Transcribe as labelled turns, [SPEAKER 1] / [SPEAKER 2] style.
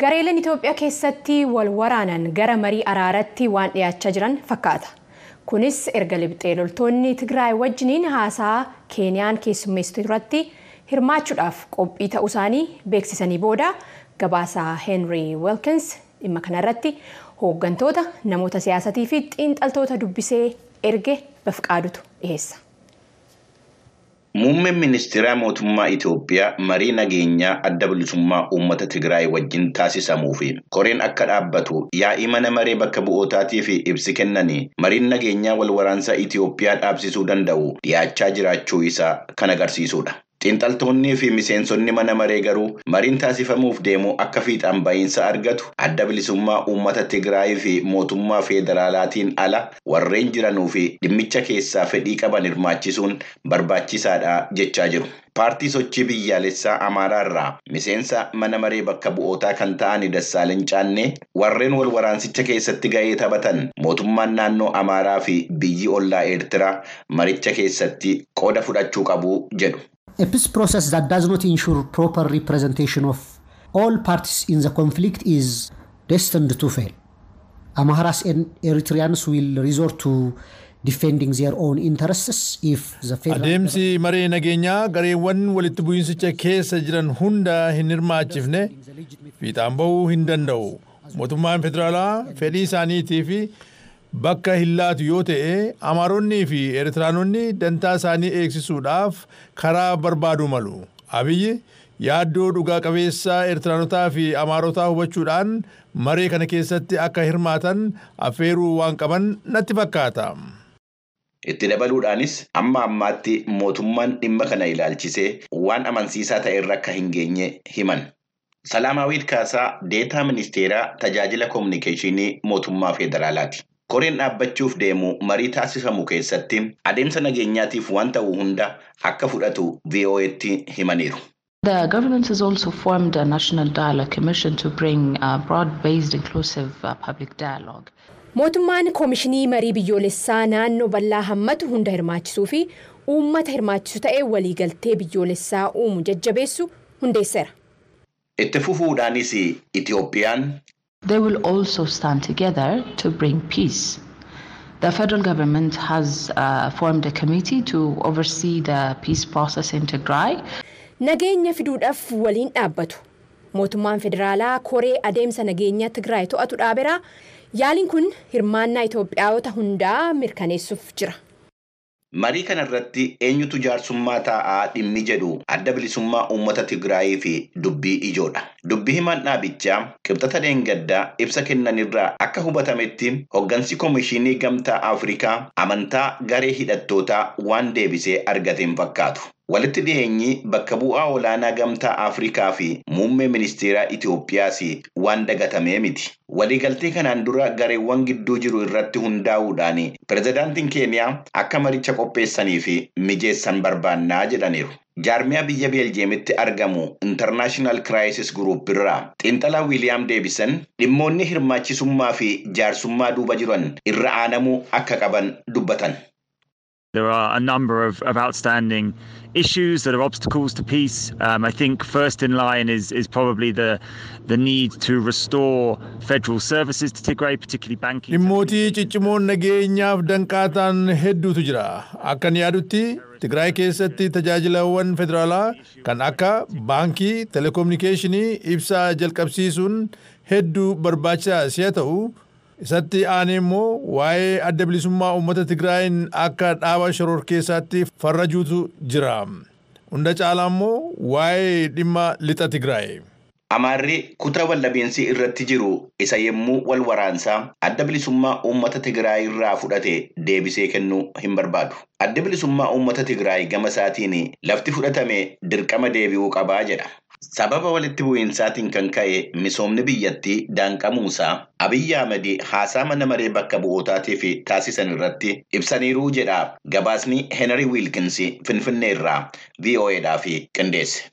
[SPEAKER 1] Gareeleen Itoophiyaa keessatti wal waraanan gara marii araaratti waan dhiyaachaa jiran fakkaata. Kunis erga libxee loltoonni Tigraay wajjiniin haasaa Keeniyaan keessummeessitu irratti hirmaachuudhaaf qophii ta'uu isaanii beeksisanii booda gabaasaa Henry Wilkins dhimma kanarratti hooggantoota namoota siyaasatii fi xiinxaltoota dubbisee erge bafqaadutu dhiyeessa.
[SPEAKER 2] Muummeen ministeeraa mootummaa Itoophiyaa marii nageenyaa adda bilisummaa uummata Tigraay wajjin taasifamuu fi koreen akka dhaabbatu yaa'ii mana maree bakka bu'ootaatii fi ibsi kennanii mariin nageenyaa wal waraansaa Itoophiyaa dhaabsisuu danda'u dhiyaachaa jiraachuu isaa kan agarsiisudha. Xiinxaltoonnii fi miseensonni mana maree garuu mariin taasifamuuf deemu akka fiixaan ba'iinsa argatu adda bilisummaa uummata Tigraay fi mootummaa federaalaatiin ala warreen jiranuu fi dhimmicha keessaa fedhii qaban hirmaachisuun barbaachisaadha jechaa jiru. Paartii sochii biyyaalessaa Amaaraa irraa miseensa mana maree bakka bu'ootaa kan ta'an Dassaaleny Caannee warreen wal waraansicha keessatti ga'ee taphatan mootummaan naannoo Amaaraa fi biyyi ollaa Eertiraa maricha keessatti qooda fudhachuu qabu jedhu.
[SPEAKER 3] A peace process that does not ensure proper representation of all parties in the conflict is destined to fail. Amharas and Eritreans will resort to defending their own interests if the federal
[SPEAKER 4] Adeemsi maree nageenyaa gareewwan walitti bu'iinsicha keessa jiran hunda hin hirmaachifne fiixaan ba'uu hin danda'u. Mootummaan federaalaa fedhii isaaniitii fi bakka hin laatu yoo ta'e amaaronnii fi eertiraanonni dantaa isaanii eegsisuudhaaf karaa barbaaduu malu abiyyi yaaddoo dhugaa qabeessaa eertiraanotaa fi amaarotaa hubachuudhaan maree kana keessatti akka hirmaatan affeeruu waan qaban natti fakkaata.
[SPEAKER 2] Itti dabaluudhaanis amma ammaatti mootummaan dhimma kana ilaalchisee waan amansiisaa ta'e irra akka hin geenye himan. Salaamaawwiit Kaasaa deetaa ministeeraa tajaajila koominikeeshinii mootummaa federaalaati. Koreen dhaabbachuuf deemu marii taasifamu keessatti adeemsa nageenyaatiif waan ta'u hunda akka fudhatu VOA'tti himaniiru.
[SPEAKER 5] The government has also formed a national dialogue commission to bring a broad-based inclusive uh, public dialogue.
[SPEAKER 1] Mootummaan koomishinii marii biyyoolessaa naannoo bal'aa hammatu hunda hirmaachisuu fi uummata hirmaachisu ta'ee waliigaltee biyyoolessaa uumu jajjabeessu hundeesseera.
[SPEAKER 2] Itti fufuudhaanis Itoophiyaan
[SPEAKER 5] They will also stand together to bring peace. The federal government has uh, formed a committee to oversee the peace process in Tigray.
[SPEAKER 1] Nageenya fiduudhaaf waliin dhaabbatu. Mootummaan federaalaa koree adeemsa nageenya Tigraay to'atu dhaabeera. Yaaliin kun hirmaannaa Itoophiyaawota hundaa mirkaneessuuf jira.
[SPEAKER 2] Marii kana irratti eenyutu jaarsummaa taa'aa dhimmi jedhu adda bilisummaa uummata Tigraayii fi dubbii ijoodha. Dubbii himaan dhaabichaa qibxata dheengaddaa ibsa kennanirraa akka hubatametti hoggansi koomishinii gamtaa Afrikaa amantaa garee hidhattootaa waan deebisee argateen fakkaatu. Walitti dhiyeenyi bakka bu'aa olaanaa gamtaa Afrikaa fi muummee ministeeraa Itoophiyaas waan dagatamee miti. Waliigaltee kanaan dura gareewwan gidduu jiru irratti hundaa'uudhaan pirezidaantiin Keeniyaa akka maricha qopheessanii fi mijeessan barbaannaa jedhaniiru. Jaarmiyaa biyya Beeljeemitti argamu International Crisis Group irraa xiinxalaa Wiiliyaam Deebisan dhimmoonni hirmaachisummaa fi jaarsummaa duuba jiran irra aanamuu akka qaban dubbatan.
[SPEAKER 6] There are a number of, of outstanding issues that are obstacles to peace. Um, I think first in line is is probably the the need to restore federal services to Tigray, particularly banking.
[SPEAKER 4] Dhimmootii ciccimoon nageenyaaf danqaataan hedduutu jira. Akkan yaadutti Tigraay keessatti tajaajilawwan federaalaa kan akka baankii, telekominikeeshinii, ibsaa jalqabsiisuun hedduu barbaachisaa si'a ta'u isatti aanee immoo waa'ee adda bilisummaa uummata Tigraayin akka dhaaba shororkeessaatti farrajuutu jira. Hunda caalaa immoo waa'ee dhimma lixa Tigraay.
[SPEAKER 2] Amaarri kutaa wallabeensi irratti jiru isa yommuu wal waraansaa adda bilisummaa uummata Tigraay irraa fudhate deebisee kennuu hin barbaadu. Adda bilisummaa uummata Tigraay gama isaatiin lafti fudhatame dirqama deebi'uu qabaa jedha. Sababa walitti bu'iinsaatiin kan ka'e misoomni biyyattii daanqamuusaa Abiyyi Ahmed haasaa mana maree bakka bu'ootaatiif taasisan irratti ibsaniiruu jedha gabaasni Henry Wilkins Finfinnee irraa VOAdhaaf qindeesse.